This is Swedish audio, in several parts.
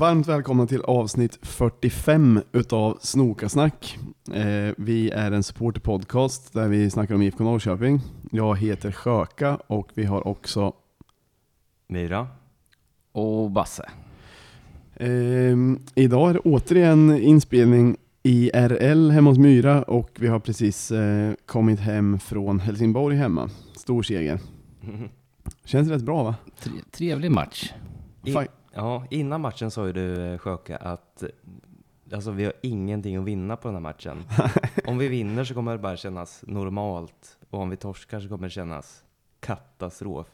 varmt välkomna till avsnitt 45 utav Snokasnack. Eh, vi är en supporterpodcast där vi snackar om IFK Norrköping. Jag heter Sjöka och vi har också Myra. Och Basse. eh, Idag är det återigen inspelning IRL hemma hos Myra och vi har precis eh, kommit hem från Helsingborg hemma. Stor seger. Känns rätt bra va? Tre, trevlig match. I. ja, innan matchen sa ju du eh, Sjöka att eh, alltså, vi har ingenting att vinna på den här matchen. om vi vinner så kommer det bara kännas normalt och om vi torskar så kommer det kännas katastrof.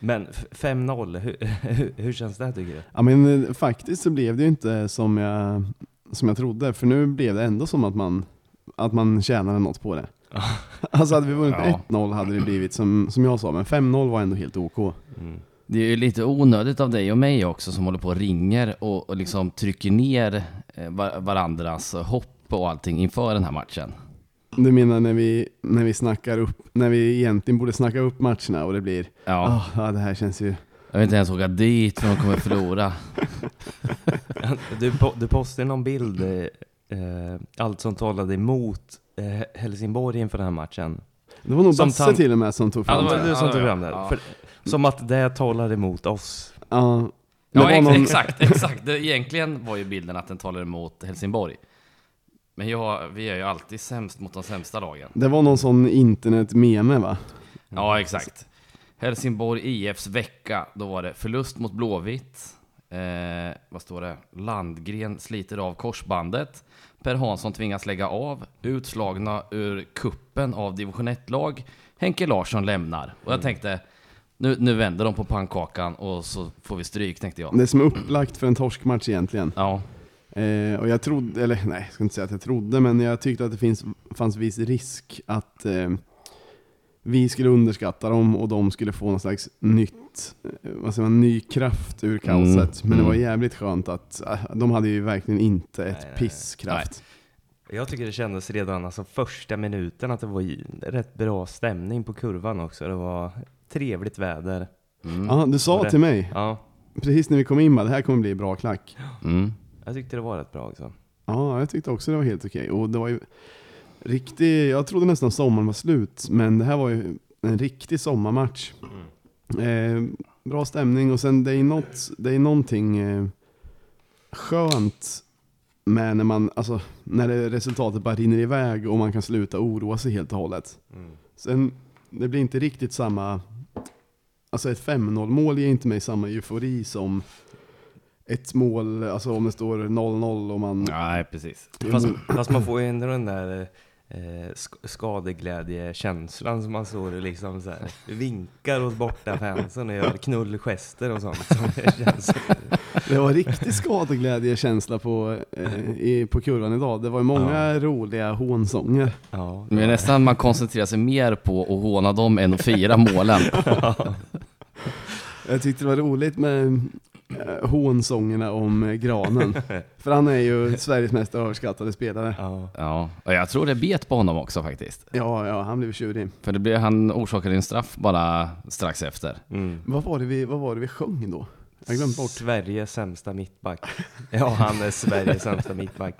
Men f- 5-0, hur, hur, hur känns det tycker du? Ja men eh, faktiskt så blev det ju inte som jag, som jag trodde, för nu blev det ändå som att man, att man tjänade något på det. Alltså hade vi vunnit Ja. 1-0 hade det blivit som, som jag sa, men 5-0 var ändå helt OK. Mm. Det är ju lite onödigt av dig och mig också som håller på och ringer och, och liksom trycker ner eh, va- varandras hopp och allting inför den här matchen. Du menar när vi, när vi snackar upp, när vi egentligen borde snacka upp matcherna och det blir, Ja, ja det här känns ju, jag vill inte ens åka dit för de kommer förlora. Du, du postade någon bild, eh, eh, allt som talade emot eh, Helsingborg inför den här matchen. det var nog Basse till och med som tog Ja, fram det Det det. var du som ja, tog ja, fram det. ja. För, som att det talar emot oss. Ja, Ja, ex- någon- exakt, exakt. Det, egentligen var ju bilden att den talar emot Helsingborg. Men ja, vi är ju alltid sämst mot de sämsta lagen. Det var någon sån internet-meme va? Ja, exakt. Helsingborg IFs vecka, då var det förlust mot Blåvitt. Eh, vad står det? Landgren sliter av korsbandet. Per Hansson tvingas lägga av. Utslagna ur kuppen av division 1-lag. Henke Larsson lämnar. Och jag tänkte, nu, nu vänder de på pannkakan och så får vi stryk, tänkte jag. Det är som är upplagt för en torskmatch egentligen. Ja, Eh, och jag trodde, eller nej, jag ska inte säga att jag trodde, men jag tyckte att det finns, fanns viss risk att eh, vi skulle underskatta dem och de skulle få någon slags nytt, eh, vad säger man, ny kraft ur kaoset. Mm, Men det var mm. jävligt skönt att eh, de hade ju verkligen inte ett Nej, nej, nej. piss kraft. Jag tycker det kändes redan alltså första minuten att det var rätt bra stämning på kurvan också. Det var trevligt väder. mm. Ja, du sa det- till mig, Ja, precis när vi kom in, bara, det här kommer bli bra klack. Mm. jag tyckte det var rätt bra också. Ja, jag tyckte också det var helt okej. Och det var ju riktig, jag trodde nästan sommaren var slut, men det här var ju en riktig sommarmatch. Eh, bra stämning och sen det är, något, det är någonting eh, skönt med när man, alltså när det, resultatet bara rinner iväg och man kan sluta oroa sig helt och hållet. Mm. Sen, det blir inte riktigt samma, alltså ett 5-0 mål ger inte mig samma eufori som ett mål, alltså om det står 0-0 och man Nej, precis. Fast, fast man får ju ändå den där eh, sk- skadeglädjekänslan som man står och liksom så här, vinkar åt borta fansen och gör knullgester och sånt. Som det känns. Det var riktig skadeglädjekänsla på, eh, i, på kurvan idag. Det var många roliga hånsånger. Ja, Men det är nästan man koncentrerar sig mer på att håna dem än att fira målen. Jag tyckte det var roligt med hånsångerna om eh, Granen. För han är ju Sveriges mest överskattade spelare. ja. Ja, och jag tror det bet på honom också faktiskt. Ja, ja, han blev tjurig. För det blev, han orsakade en straff bara strax efter. Mm. Vad var det vi, vad var det vi sjöng då? Jag glömt bort. Sveriges sämsta mittback. Ja, han är Sveriges sämsta mittback.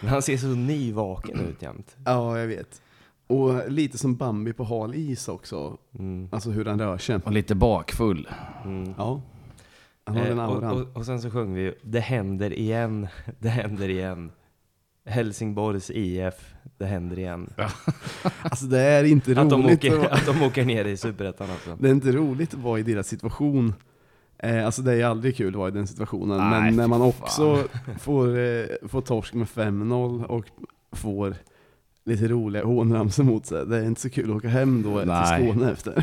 Men han ser så nyvaken ut jämt. Ja, jag vet. Och lite som Bambi på hal is också. Mm. Alltså hur han rör sig. Och lite bakfull. Mm. Ja. Han har den Eh, och, auran. och, och sen så sjöng vi ju Det händer igen, det händer igen. Helsingborgs IF, det händer igen. Alltså det är inte Att de, roligt. åker, att- att de åker ner i Superettan alltså. Det är inte roligt att vara i deras situation. Eh, alltså det är aldrig kul att vara i den situationen. Nej, men när man fan. också får, eh, får torsk med 5-0 och får lite roliga hånramsor mot sig. Det är inte så kul att åka hem då Nej. till Skåne efter.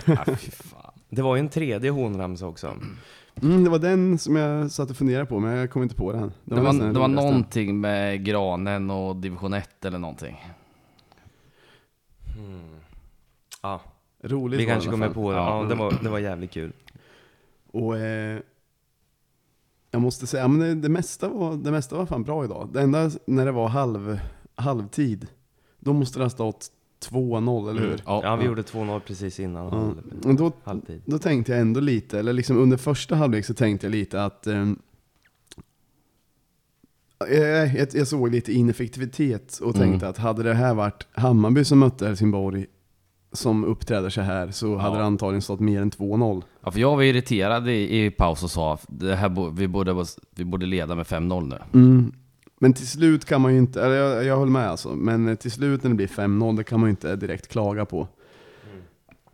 Fan. Det var ju en tredje hånramsa också. Mm, det var den som jag satt och funderade på, men jag kom inte på den. Det var, det var roligaste. någonting med granen och division 1 eller någonting. Ja, Roligt vi var det kanske kommer på det. Ja. Ja, det var, det var jävligt kul. Och eh, jag måste säga, men det, det, mesta var, det mesta var fan bra idag. Det enda när det var halv, halvtid, då måste det ha stått 2-0, eller hur? Ja, vi gjorde 2-0 precis innan Ja. då, halvtid. då tänkte jag ändå lite, eller liksom under första halvlek så tänkte jag lite att ehm, jag, jag, jag såg lite ineffektivitet och Mm. tänkte att hade det här varit Hammarby som mötte Helsingborg som uppträder så här så hade Ja. det antagligen stått mer än 2-0. Ja, för jag var irriterad i, i paus och sa att det här, bo- vi, borde, vi borde leda med 5-0 nu. Mm. Men till slut kan man ju inte, eller jag, jag håller med alltså, men till slut när det blir 5-0 det kan man ju inte direkt klaga på.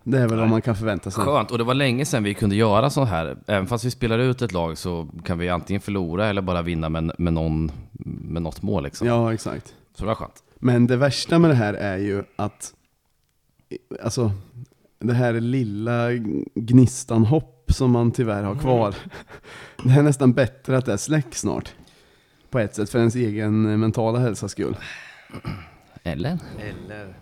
Det är väl vad man kan förvänta sig. Skönt, och det var länge sedan vi kunde göra så här. Även fast vi spelar ut ett lag så kan vi antingen förlora eller bara vinna med, med, någon, med något mål liksom. Ja, exakt. Så det var skönt. Men det värsta med det här är ju att, alltså, det här lilla gnistanhopp som man tyvärr har kvar. Det är nästan bättre att det släcks snart. På ett sätt, för ens egen mentala hälsas skull. Eller? Eller...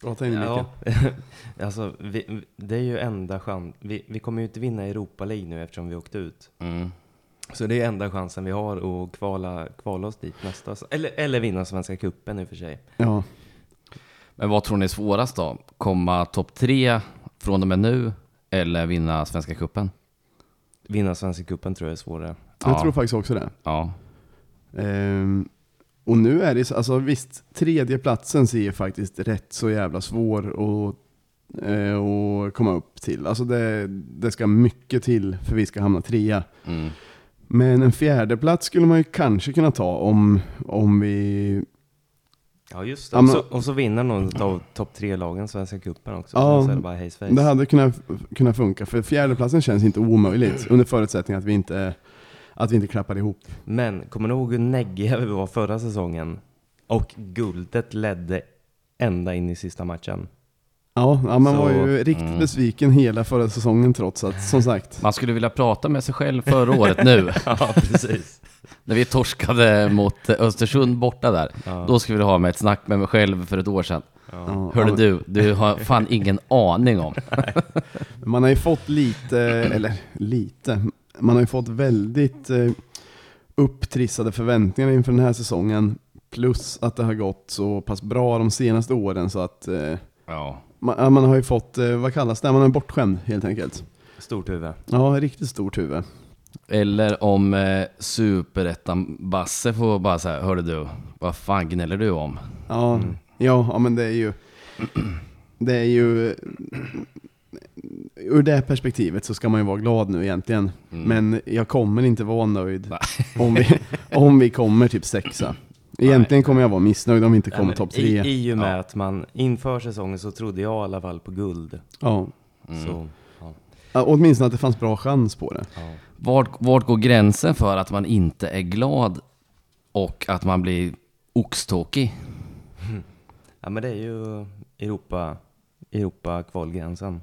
Prata in i Ja, alltså vi, det är ju enda chans. Vi, vi kommer ju inte vinna Europa League nu eftersom vi åkte ut. Mm. Så det är enda chansen vi har att kvala, kvala oss dit nästa eller, eller vinna Svenska Cupen i och för sig. Ja. Men vad tror ni är svårast då? Komma topp tre från och med nu eller vinna Svenska Cupen? Vinna Svenska Cupen tror jag är svårare. Jag Ja. tror faktiskt också det. Ja. Ehm, och nu är det så, alltså visst, tredje platsen ser faktiskt rätt så jävla svår att, eh, att komma upp till. Alltså det, det ska mycket till för vi ska hamna trea. Mm. Men en fjärde plats skulle man ju kanske kunna ta om, om vi... Ja just det. Ja, och, så, och så vinner någon av topp tre-lagen Svenska Cupen också. Ja, så är det bara Det hade kunnat, kunnat funka, för fjärdeplatsen känns inte omöjligt under förutsättning att vi inte, att vi inte klappar ihop. Men kommer du ihåg hur neggiga vi var förra säsongen? Och guldet ledde ända in i sista matchen. Ja, ja man Så- var ju riktigt mm. besviken hela förra säsongen trots att, som sagt, Man skulle vilja prata med sig själv förra året nu. Ja, precis. När vi torskade mot Östersund borta där. Ja. Då skulle vi ha med ett snack med mig själv för ett år sedan. Ja, Hörde ja, du, du har fan ingen aning om. Man har ju fått lite, eller lite, man har ju fått väldigt eh, upptrissade förväntningar inför den här säsongen. Plus att det har gått så pass bra de senaste åren så att eh, Ja. man, man har ju fått, eh, vad kallas det, man är bortskämd helt enkelt. Stort huvud. Ja, riktigt stort huvud. Eller om eh, superettan-Basse får bara säga, hörde du, vad fan gnäller du om? Ja, Mm. ja, ja men det är ju, det är ju, ur det perspektivet så ska man ju vara glad nu egentligen. Mm. Men jag kommer inte vara nöjd Nej. om vi, om vi kommer typ sexa. Egentligen kommer jag vara missnöjd om vi inte kommer topp I, tre. I och med Ja. att man inför säsongen så trodde jag i alla fall på guld. Ja. Mm. Så, ja. Ja, åtminstone att det fanns bra chans på det. Ja. Vart, vart går gränsen för att man inte är glad och att man blir oxtokig? ja, men det är ju Europa, Europa kvalgränsen.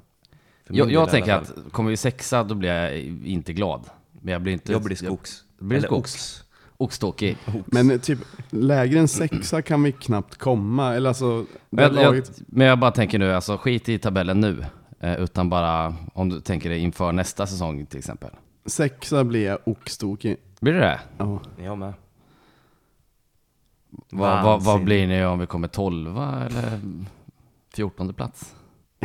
Jag, jag tänker att kommer vi sexa då blir jag inte glad. Men jag blir inte... Jag blir skogs. Jag blir Eller skogs. Oxtokig. Men eh, typ lägre än sexa kan vi knappt komma. Eller alltså, Men jag, laget, jag, men jag bara tänker nu, alltså skit i tabellen nu. Eh, utan bara om du tänker dig inför nästa säsong till exempel. sexa blir jag oxtokig. Blir det det? Ja. Jag med. Vad, vad Vansinnigt. blir ni om vi kommer tolva eller fjortonde plats?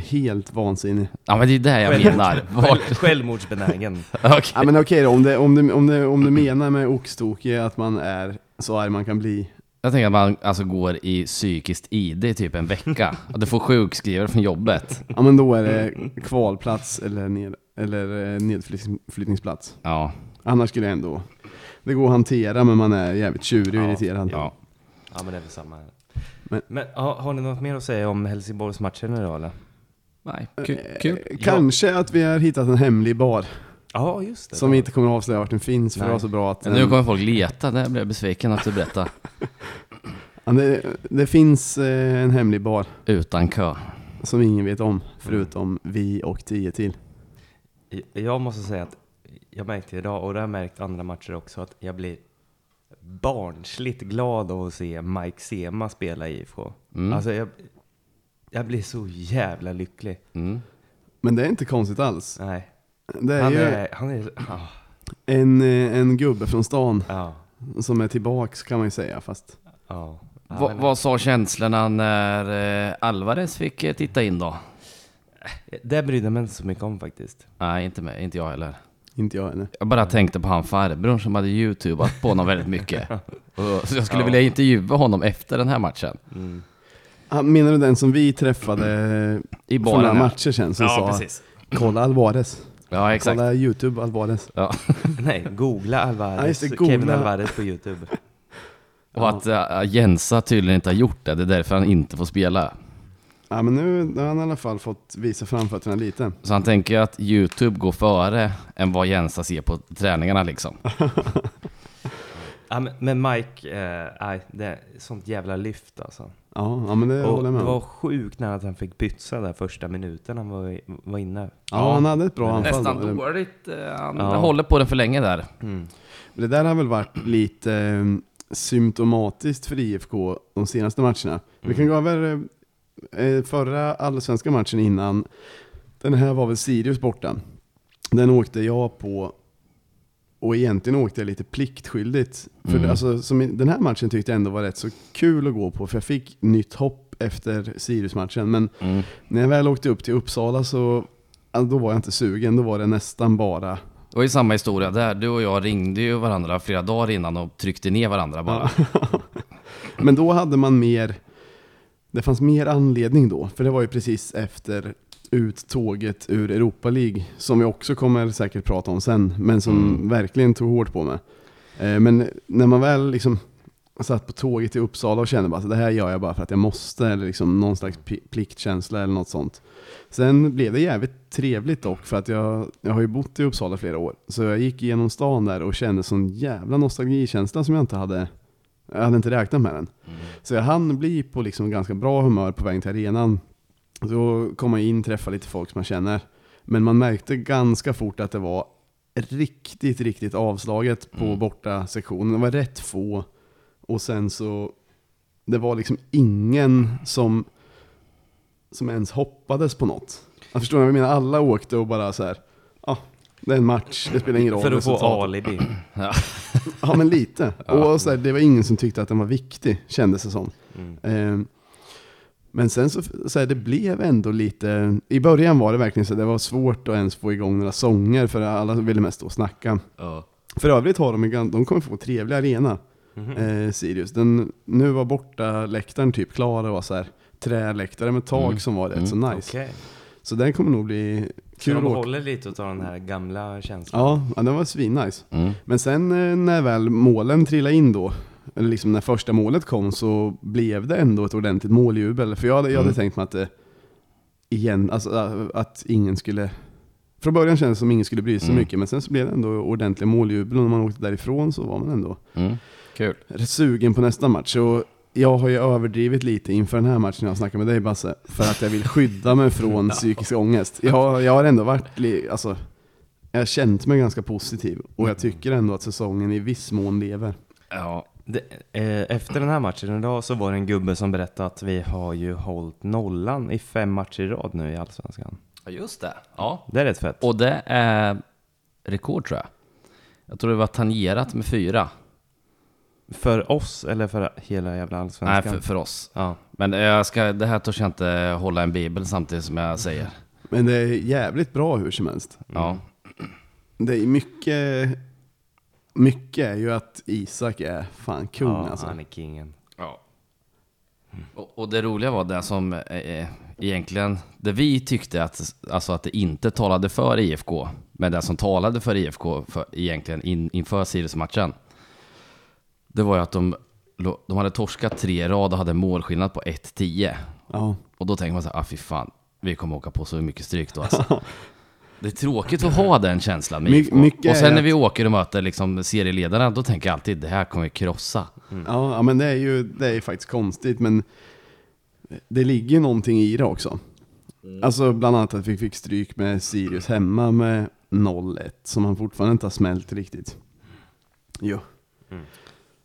Helt vansinnig. Ja men det är det jag menar. Vart- Själv, självmordsbenägen. Okej. Ja men okej då, om, det, om, du, om, du, om du menar med oxtokig att man är så arg man kan bli. Jag tänker att man alltså går i psykiskt ID i typ en vecka. Och du får sjukskrivare från jobbet. Ja men då är det kvalplats eller, ned, eller eh, nedflyttningsplats. Ja. Annars skulle jag ändå... Det går att hantera men man är jävligt tjurig och Ja, irriterad. ja. Ja men det är väl samma här. Men- Men, har, har ni något mer att säga om Helsingborgsmatchen idag eller? Nej, kul. kul. Eh, Kanske att vi har hittat en hemlig bar. Ja just det. Som vi inte kommer att avslöja vart den finns för Nej. det var så bra att... Men nu kommer folk leta, där blev jag besviken att du berättade. Ja, det, det finns eh, en hemlig bar Utan kö. som ingen vet om, förutom vi och tio till. Jag måste säga att jag märkte idag, och det har jag märkt andra matcher också, att jag blir barnsligt glad av att se Mike Sema spela i IFK. Mm. Alltså jag, jag blir så jävla lycklig. Mm. Men det är inte konstigt alls. Nej, Det är han ju är, han är, ah, en, eh, en gubbe från stan ja, som är tillbaks kan man ju säga, fast ja. Va, vad sa känslorna när eh, Alvarez fick eh, titta in då? Det brydde mig inte så mycket om faktiskt. Nej, inte, med, inte jag heller. Inte jag heller. Jag bara tänkte på han farbrorn som hade youtubat på honom väldigt mycket. Och, så jag skulle Ja. vilja intervjua honom efter den här matchen. Mm. Ah, Menar du den som vi träffade I för några baren. ja. matcher sen som Ja, sa precis. kolla Alvarez, Ja, exakt. kolla YouTube Alvarez. Ja. Nej, googla Alvarez. Ja, just det, Kevin googla. Alvarez på YouTube. Och att uh, Jensa tydligen inte har gjort det, det är därför han inte får spela. Ja men nu har han i alla fall fått visa framfötterna lite. Så han tänker att YouTube går före än vad Jensa ser på träningarna liksom. Ja, men, men Mike, eh, nej, det är sånt jävla lyft alltså. Ja, ja men det Och håller jag det med var om. sjukt när att han fick pytsa där första minuten han var, var inne. Ja, han hade ett bra anfall. Nästan då. dåligt. eh, Han Ja. håller på den för länge där. Mm. Det där har väl varit lite eh, symptomatiskt för IFK de senaste matcherna. Vi kan gå över eh, förra allsvenska matchen innan. Den här var väl Sirius borta. Den åkte jag på och egentligen åkte jag lite pliktskyldigt. För Mm. alltså, som den här matchen tyckte jag ändå var rätt så kul att gå på för jag fick nytt hopp efter Sirius-matchen. Men Mm. när jag väl åkte upp till Uppsala så då var jag inte sugen. Då var det nästan bara Det var ju samma historia där. Du och jag ringde ju varandra flera dagar innan och tryckte ner varandra bara. Men då hade man mer, det fanns mer anledning då, för det var ju precis efter uttåget ur Europa League, som vi också kommer säkert prata om sen, men som Mm. verkligen tog hårt på mig. Eh, Men när man väl liksom satt på tåget till Uppsala och kände bara att det här gör jag bara för att jag måste, eller liksom någon slags pliktkänsla eller något sånt. Sen blev det jävligt trevligt dock, för att jag, jag har ju bott i Uppsala flera år, så jag gick igenom stan där och kände sån jävla nostalgikänsla som jag inte hade jag hade inte räknat med den. Så jag hann bli på liksom ganska bra humör på vägen till arenan. Så kom man in, träffa lite folk som man känner. Men man märkte ganska fort att det var riktigt, riktigt avslaget på Mm. borta sektionen. Det var rätt få. Och sen så, det var liksom ingen som, som ens hoppades på något. Jag förstår vad jag menar? Alla åkte och bara så här, ja, ah, det är en match, det spelar ingen roll. För att få resultatet." alibi. Ja men lite. Och så här, det var ingen som tyckte att den var viktig, kändes det som. Mm. Eh, men sen så, så här, det blev ändå lite, i början var det verkligen så det var svårt att ens få igång några sånger för alla ville mest stå och snacka. Ja. För övrigt har de, en de kommer få en trevlig arena, Mhm. eh, Sirius. Den, nu var borta läktaren typ klar, det var så här träläktare med tak Mm. som var rätt Mm. så nice. Okej. Så den kommer nog bli Så kul de att åka. håller lite av den här gamla känslan? Ja, ja, den var svinnice. Mm. Men sen eh, när väl målen trillade in då, liksom när första målet kom så blev det ändå ett ordentligt måljubel. För jag hade, jag hade Mm. tänkt mig att det, igen, alltså äh, att ingen skulle, från början kändes det som ingen skulle bry sig så Mm. mycket, men sen så blev det ändå ordentliga måljubel och när man åkte därifrån så var man ändå Mm. Kul. sugen på nästa match. Och jag har ju överdrivit lite inför den här matchen när jag snackar med dig Basse, för att jag vill skydda mig från psykisk ångest. Jag, har- jag har ändå varit, alltså, jag har känt mig ganska positiv och jag tycker ändå att säsongen i viss mån lever. Ja. Det, eh, efter den här matchen idag så var det en gubbe som berättade att vi har ju hållit nollan i fem matcher i rad nu i Allsvenskan. ja, just det. Ja. Det är rätt fett. Och det är rekord tror jag. Jag tror det var tangerat med fyra. För oss eller för hela jävla Nej, Allsvenskan? för, för oss. Ja. Men jag ska, det här törs jag inte hålla en bibel samtidigt som jag säger. Men det är jävligt bra hur som helst. Ja. Det är mycket, mycket är ju att Isak är fan kung ja, alltså. han är kingen. ja. Och, och det roliga var det som eh, egentligen, det vi tyckte att, alltså att det inte talade för IFK, men det som talade för IFK för, egentligen in, inför Sirius-matchen, det var ju att de, de hade torskat tre rad och hade målskillnad på 1-10. Ja. Och då tänker man så här, ah fy fan, vi kommer åka på så mycket stryk då alltså. Det är tråkigt att ha den känslan med My- IFK. mycket Och sen är när vi åker och möter liksom serieledarna, då tänker jag alltid det här kommer vi krossa. Ja, ja, men det är ju det är faktiskt konstigt, men det ligger ju någonting i det också. Alltså bland annat att vi fick stryk med Sirius hemma med 0-1, som han fortfarande inte har smält riktigt. Jo.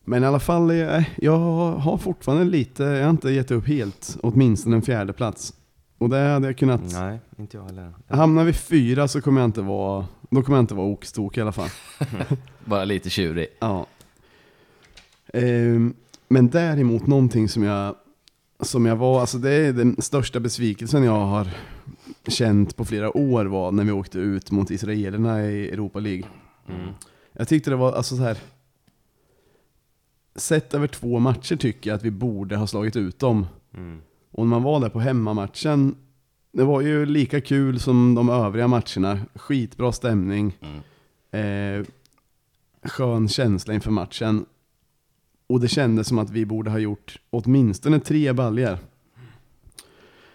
Men i alla fall, eh, jag har fortfarande lite, jag har inte gett upp helt, åtminstone en fjärde plats. Och det hade jag kunnat, Nej, inte jag heller. hamnar vi fyra så kommer jag inte vara, då kommer jag inte vara okstok i alla fall. Bara lite tjurig. Ja. Ehm, Men däremot någonting som jag, som jag var, alltså det är den största besvikelsen jag har känt på flera år var när vi åkte ut mot israelerna i Europa League. Mm. Jag tyckte det var, alltså så här. Sett över två matcher tycker jag att vi borde ha slagit ut dem. Mm. Och när man var där på hemmamatchen, det var ju lika kul som de övriga matcherna. Skitbra stämning. Eh, skön känsla inför matchen. Och det kändes som att vi borde ha gjort åtminstone tre baljer.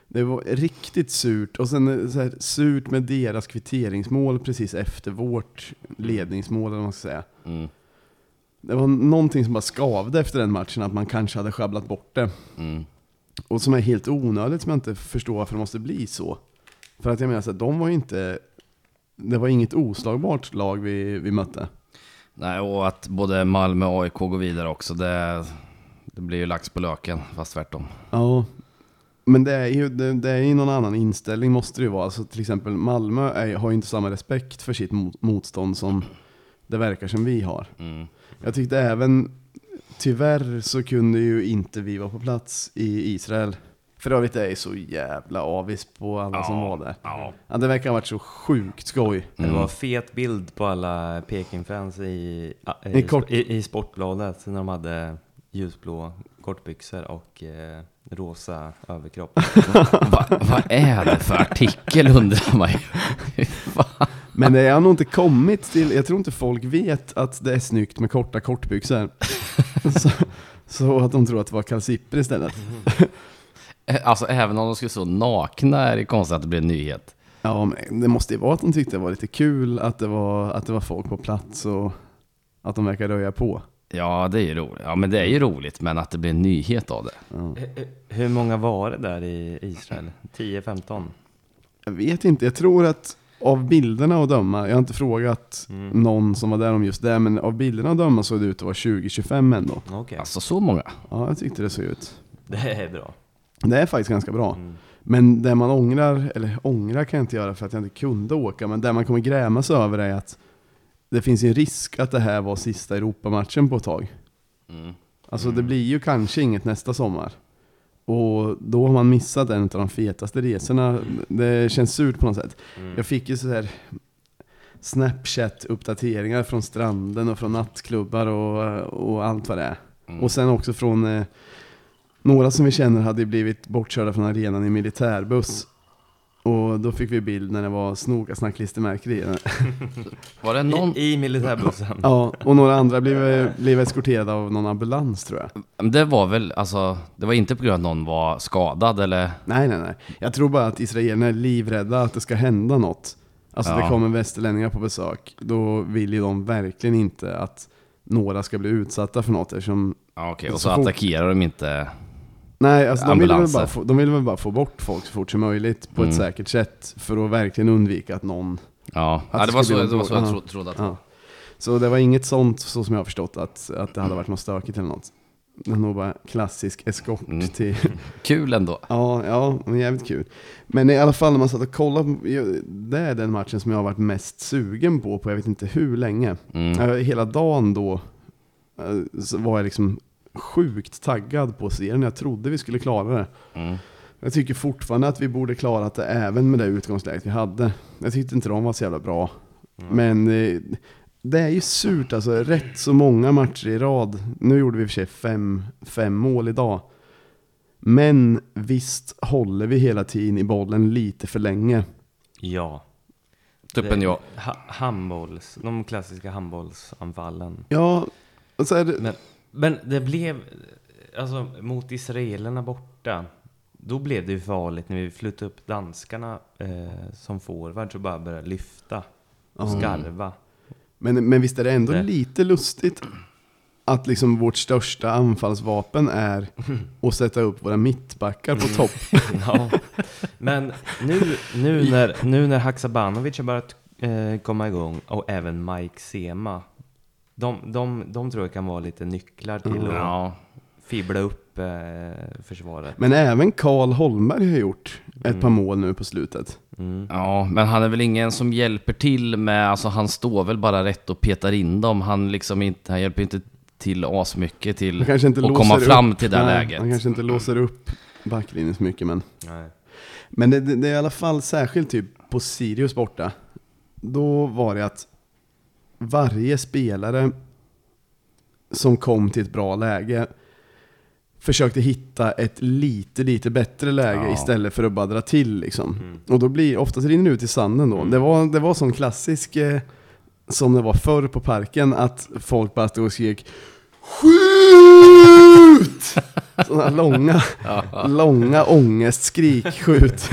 Det var riktigt surt. Och sen eh, så här, surt med deras kvitteringsmål precis efter vårt ledningsmål, eller vad man ska säga. Mm. Det var någonting som bara skavde efter den matchen, att man kanske hade sjabblat bort det. Mm. Och som är helt onödigt, som jag inte förstår varför det måste bli så. För att jag menar, så här, de var ju inte... Det var inget oslagbart lag vi, vi mötte. Nej, och att både Malmö och AIK går vidare också, det, det blir ju lax på löken, fast tvärtom. Ja, men det är ju det, det är ju någon annan inställning måste det ju vara. Alltså till exempel Malmö är, har ju inte samma respekt för sitt mot, motstånd som det verkar som vi har. Mm. Jag tyckte även, tyvärr så kunde ju inte vi vara på plats i Israel. För övrigt är jag så jävla avis på alla som var där. Ja. Ja, det verkar ha varit så sjukt skoj. Det Mm. var fet bild på alla Peking-fans i, I i, kort- i, i Sportbladet när de hade ljusblå kortbyxor och eh, rosa överkropp. Va, vad är det för artikel undrar man ju. Men det har nog inte kommit till, jag tror inte folk vet att det är snyggt med korta kortbyxor. så, så att de tror att det var kalsipper istället. Alltså även om de skulle stå nakna är det konstigt att det blir en nyhet. Ja, men det måste ju vara att de tyckte det var lite kul att det var, att det var folk på plats och att de verkar röja på. Ja, det är ju roligt. Ja, men det är ju roligt, men att det blir en nyhet av det. Ja. H- Hur många var det där i Israel? 10-15? Jag vet inte, jag tror att av bilderna att döma, jag har inte frågat Mm. någon som var där om just det, men av bilderna att döma såg det ut att vara 20-25 ändå. Okej, Alltså så många. Ja, jag tyckte det såg ut. det är bra. Det är faktiskt ganska bra. Mm. Men det man ångrar, eller ångrar kan jag inte göra för att jag inte kunde åka, men det man kommer grämas över är att det finns en risk att det här var sista Europamatchen på ett tag. Mm. Alltså det blir ju kanske inget nästa sommar. Och då har man missat en av de fetaste resorna. Det känns surt på något sätt. Mm. Jag fick ju så här Snapchat-uppdateringar från stranden och från nattklubbar och, och allt vad det är. Mm. Och sen också från eh, några som vi känner hade blivit bortkörda från arenan i militärbuss. Och då fick vi bild när det var snoka i. Var det någon... I, I militärbussen? Ja, och några andra blev, blev eskorterade av någon ambulans tror jag. Men Det var väl, alltså, det var inte på grund av att någon var skadad eller? Nej, nej, nej. Jag tror bara att israelerna är livrädda att det ska hända något. Alltså Ja. det kommer västerlänningar på besök. Då vill ju de verkligen inte att några ska bli utsatta för något eftersom Ja, okej. Och Så så fort- attackerar de inte... Nej, alltså de, vill väl bara få, de vill väl bara få bort folk så fort som möjligt på Mm. ett säkert sätt för att verkligen undvika att någon... Ja, Att ja det var så, det var så jag tro, trodde att var. Ja. Så det var inget sånt så som jag har förstått att, att det hade varit något stökigt eller något. Det nog bara klassisk eskort Mm. till... Kul ändå. Ja, ja, men jävligt kul. Men i alla fall när man satt och kollade, det är den matchen som jag har varit mest sugen på på jag vet inte hur länge. Mm. Eh, Hela dagen då eh, så var jag liksom sjukt taggad på att se den. Jag trodde vi skulle klara det. Mm. Jag tycker fortfarande att vi borde klarat det även med det utgångsläget vi hade. Jag tyckte inte de var så jävla bra. Men eh, det är ju surt alltså. Rätt så många matcher i rad. Nu gjorde vi i och för sig fem, fem mål idag. Men visst håller vi hela tiden i bollen lite för länge. Ja. Tuppen Det- ja. Ha, handbolls, de klassiska handbollsanfallen. Ja, och så är det, Men, men det blev, alltså mot israelerna borta, då blev det ju farligt när vi flyttade upp danskarna eh, som forward och bara började lyfta och skarva. men, men visst är det ändå Det- lite lustigt att liksom vårt största anfallsvapen är att sätta upp våra mittbackar på topp. Ja. Men nu, nu, när, nu när Haksabanovic har börjat eh, komma igång och även Mike Sema, de, de, de tror jag kan vara lite nycklar till att Ja. fibbla upp eh, försvaret. Men även Karl Holmberg har gjort ett par mål nu på slutet. Mm. Ja, men han är väl ingen som hjälper till med, alltså han står väl bara rätt och petar in dem. Han liksom inte, han hjälper inte till asmycket till att komma fram upp, till det nej, läget. Han kanske inte låser upp backlinjen så mycket men Nej. Men det, det, det är i alla fall särskilt typ på Sirius borta. Då var det att varje spelare som kom till ett bra läge försökte hitta ett lite, lite bättre läge Ja. istället för att bara dra till liksom. Mm. Och då blir, oftast rinner det ut i sanden då. Det var, det var sån klassisk, eh, som det var förr på parken, att folk bara stod och skrek SKJUT! Sådana långa, långa ångestskrik, skjut.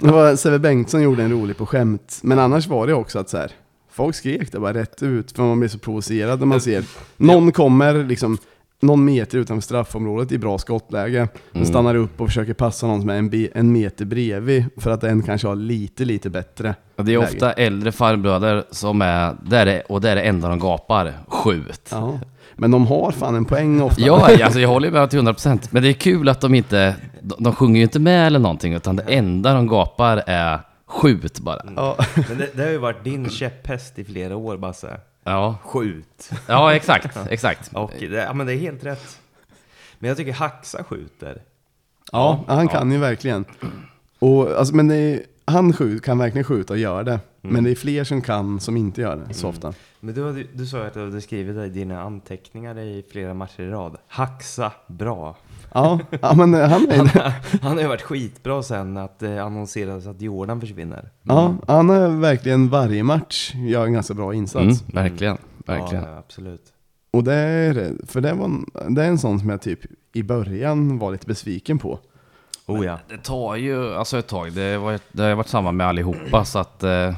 Det var Sebbe Bengtsson gjorde en rolig på skämt. Men annars var det också att så här, folk skrek det bara rätt ut för man blir så provocerad när man ser någon kommer liksom någon meter utanför straffområdet i bra skottläge Mm. stannar upp och försöker passa någon som är en, en meter bredvid för att den kanske har lite, lite bättre. Och Det är läge. ofta äldre farbröder som är, det är och det är det enda de gapar, skjut. Ja. Men de har fan en poäng ofta. Ja, alltså jag håller med till 100%. Men det är kul att de inte, de, de sjunger ju inte med eller någonting, utan det enda de gapar är skjut bara. Ja. Men det, det har ju varit din käpphäst i flera år, Basse. Ja, Skjut. ja exakt, exakt. Och det, ja, men det är helt rätt. Men jag tycker Haxa skjuter. Ja, han kan ju verkligen. Och, alltså, men det är, han skjut, kan verkligen skjuta och gör det. Men det är fler som kan som inte gör det så ofta. Men du, hade- du sa ju att du hade skrivit i dina anteckningar i flera matcher i rad. Haxa bra. Ja, ja men han är, Han har ju varit skitbra sen att det annonserades att Jordan försvinner. ja, han är verkligen varje match gör en ganska bra insats. Mm, verkligen, verkligen. Ja, absolut. Och det är, för det, var, det är en sån som jag typ i början var lite besviken på. Oh ja. Det tar ju alltså ett tag. Det, var, det har varit samma med allihopa, så att eh,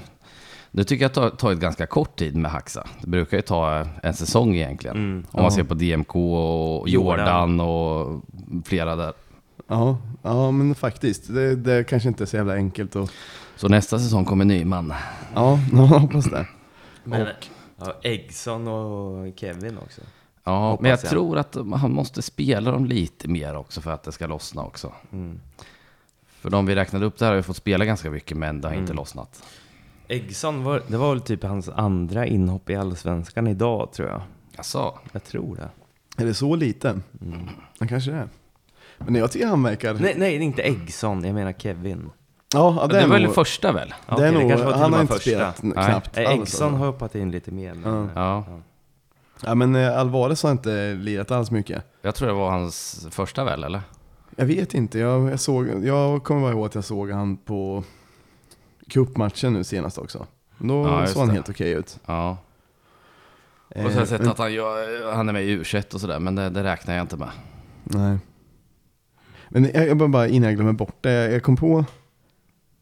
det tycker jag tar, tagit ganska kort tid med Haxa. Det brukar ju ta en säsong egentligen. Mm. Om man ser på DMK och Jordan. Jordan och flera där. Ja, ja men faktiskt. Det, det kanske inte är så jävla enkelt att... Så nästa säsong kommer Nyman. Ja, jag hoppas det. Men, ja, Eggson och Kevin också. Ja, Hoppas men jag jag. tror att han måste spela dem lite mer också för att det ska lossna också. Mm. För de vi räknade upp där har ju fått spela ganska mycket, men det har inte Mm. lossnat. Eggson, var, det var väl typ hans andra inhopp i Allsvenskan idag tror jag. Alltså, Jag tror det. Är det så lite? Mm. Ja, kanske det är. Men jag tycker han verkar... Nej, nej, inte Eggson, jag menar Kevin. Ja, ja, det, är var väl nog- första väl? Det är okej, nog, kanske var till han och har med inte första. spelat n- Nej. knappt Nej, alls. Eggson har hoppat in lite mer. Men, Ja. Ja men eh, Alvarez har inte lirat alls mycket. Jag tror det var hans första väl, eller? Jag vet inte, jag, jag, såg, jag kommer bara ihåg att jag såg han på cupmatchen nu senast också. Då Ja, just såg han det. helt okej ut. Ja. Och så Eh, har jag sett men- att han, gör, han är med i u och sådär, men det, det räknar jag inte med. Nej. Men jag, jag bara- innan jag glömmer bort det, jag, jag kom på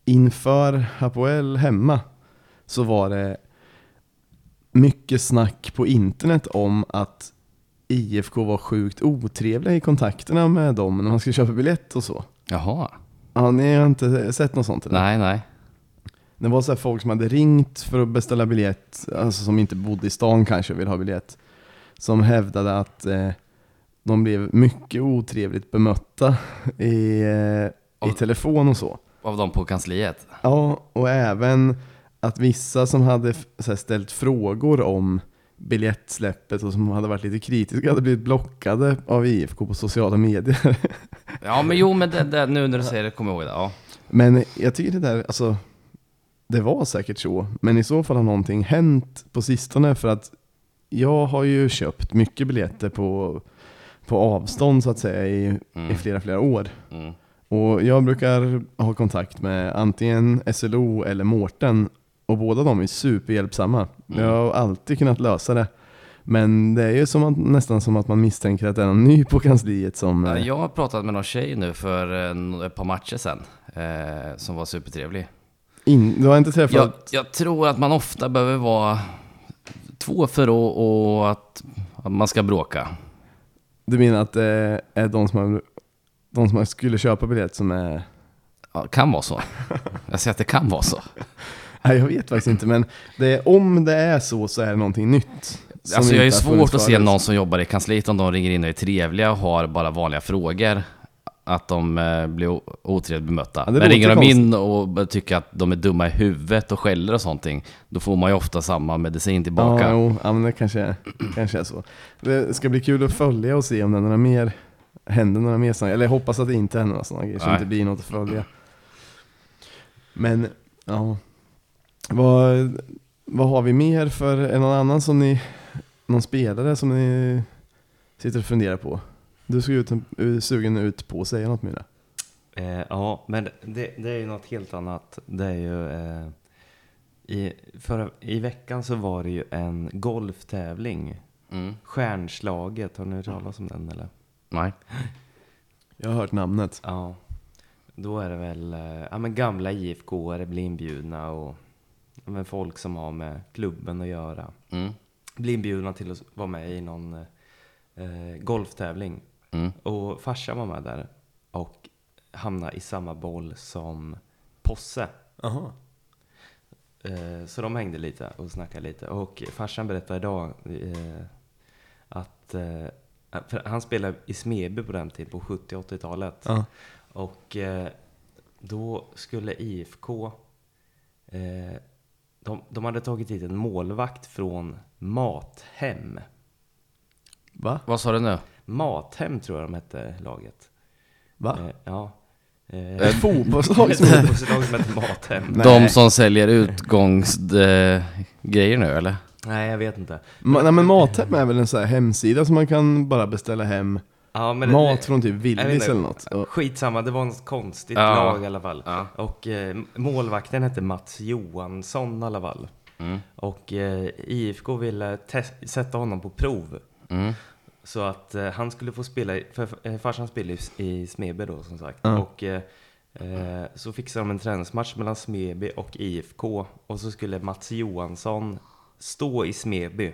inför Hapoel hemma så var det mycket snack på internet om att IFK var sjukt otrevliga i kontakterna med dem när man skulle köpa biljett och så. Jaha. Ja, ni har inte sett något sånt? Eller? Nej, nej. Det var så här folk som hade ringt för att beställa biljett, alltså som inte bodde i stan kanske och vill ha biljett. Som hävdade att eh, de blev mycket otrevligt bemötta i, eh, i Av- telefon och så. Av dem på kansliet. Ja, och även att vissa som hade här, ställt frågor om biljettsläppet och som hade varit lite kritiska hade blivit blockade av IFK på sociala medier. Ja, men jo, men det, det, nu när du säger det kommer jag ihåg det. Ja. Men jag tycker det där, alltså, det var säkert så. Men i så fall har någonting hänt på sistone för att jag har ju köpt mycket biljetter på, på avstånd så att säga i, i Mm. flera, flera år. Mm. Och jag brukar ha kontakt med antingen SLO eller Mårten och båda de är superhjälpsamma. Mm. Jag har alltid kunnat lösa det. Men det är ju som att, nästan som att man misstänker att det är någon ny på kansliet som... Eh, Jag har pratat med någon tjej nu för en, ett par matcher sedan, eh, som var supertrevlig. In, du har inte träffat... Jag, jag tror att man ofta behöver vara två för att, och att, att man ska bråka. Du menar att det är de som, de som skulle köpa biljett som är... Ja, kan vara så. Jag säger att det kan vara så. Nej, jag vet faktiskt inte, men det om det är så så är det någonting nytt. Alltså jag är svårt att se någon som jobbar i kansliet om de ringer in och är trevliga och har bara vanliga frågor. Att de eh, blir otrevligt bemötta. Ja, Men ringer de in och tycker att de är dumma i huvudet och skäller och sånt, då får man ju ofta samma medicin tillbaka. Ja, jo, ja men det kanske, kanske är så. Det ska bli kul att följa och se om det är några mer, händer några mer sådana Eller jag hoppas att det inte händer några sådana grejer, så det inte blir något att följa. Men, ja. Vad, vad har vi mer för, är någon annan som ni, någon spelare som ni sitter och funderar på? Du såg ut, sugen ut på att säga något mer. Eh, ja, men det, det är ju något helt annat. Det är ju... Eh, i, förra, I veckan så var det ju en golftävling. Mm. Stjärnslaget, har ni hört talas om den eller? Nej. Jag har hört namnet. Ja. Då är det väl eh, ja, men gamla IFK-are blir inbjudna och ja, men folk som har med klubben att göra. Mm. Blir inbjudna till att vara med i någon eh, golftävling. Mm. Och farsan var med där och hamnade i samma boll som Posse. Jaha. Eh, Så de hängde lite och snackade lite. Och farsan berättade idag eh, att eh, för han spelade i Smeby på den tiden, på 70-80-talet. Ja. Och eh, då skulle IFK, de, de hade tagit hit en målvakt från Mathem. Va? Vad sa du nu? Mathem tror jag de hette laget. Va? Eh, ja. Eh, Ett fotbollslag ett som heter... fotbollslag som hette Mathem. Nej. De som säljer utgångsgrejer grejer nu eller? Nej, jag vet inte. Ma- nej men Mathem är väl en sån här hemsida som man kan bara beställa hem Ja, men det- mat från typ Willys eller något. Och, Skitsamma, det var något konstigt Ja. lag i alla fall. Ja. Och eh, målvakten hette Mats Johansson i alla fall. Mm. Och eh, IFK ville sätta honom på prov. Mm. Så att eh, han skulle få spela, i- för eh, farsan spelade i, i Smeby då som sagt. Ja. Och eh, eh, så fixade de en träningsmatch mellan Smeby och IFK. Och så skulle Mats Johansson stå i Smeby.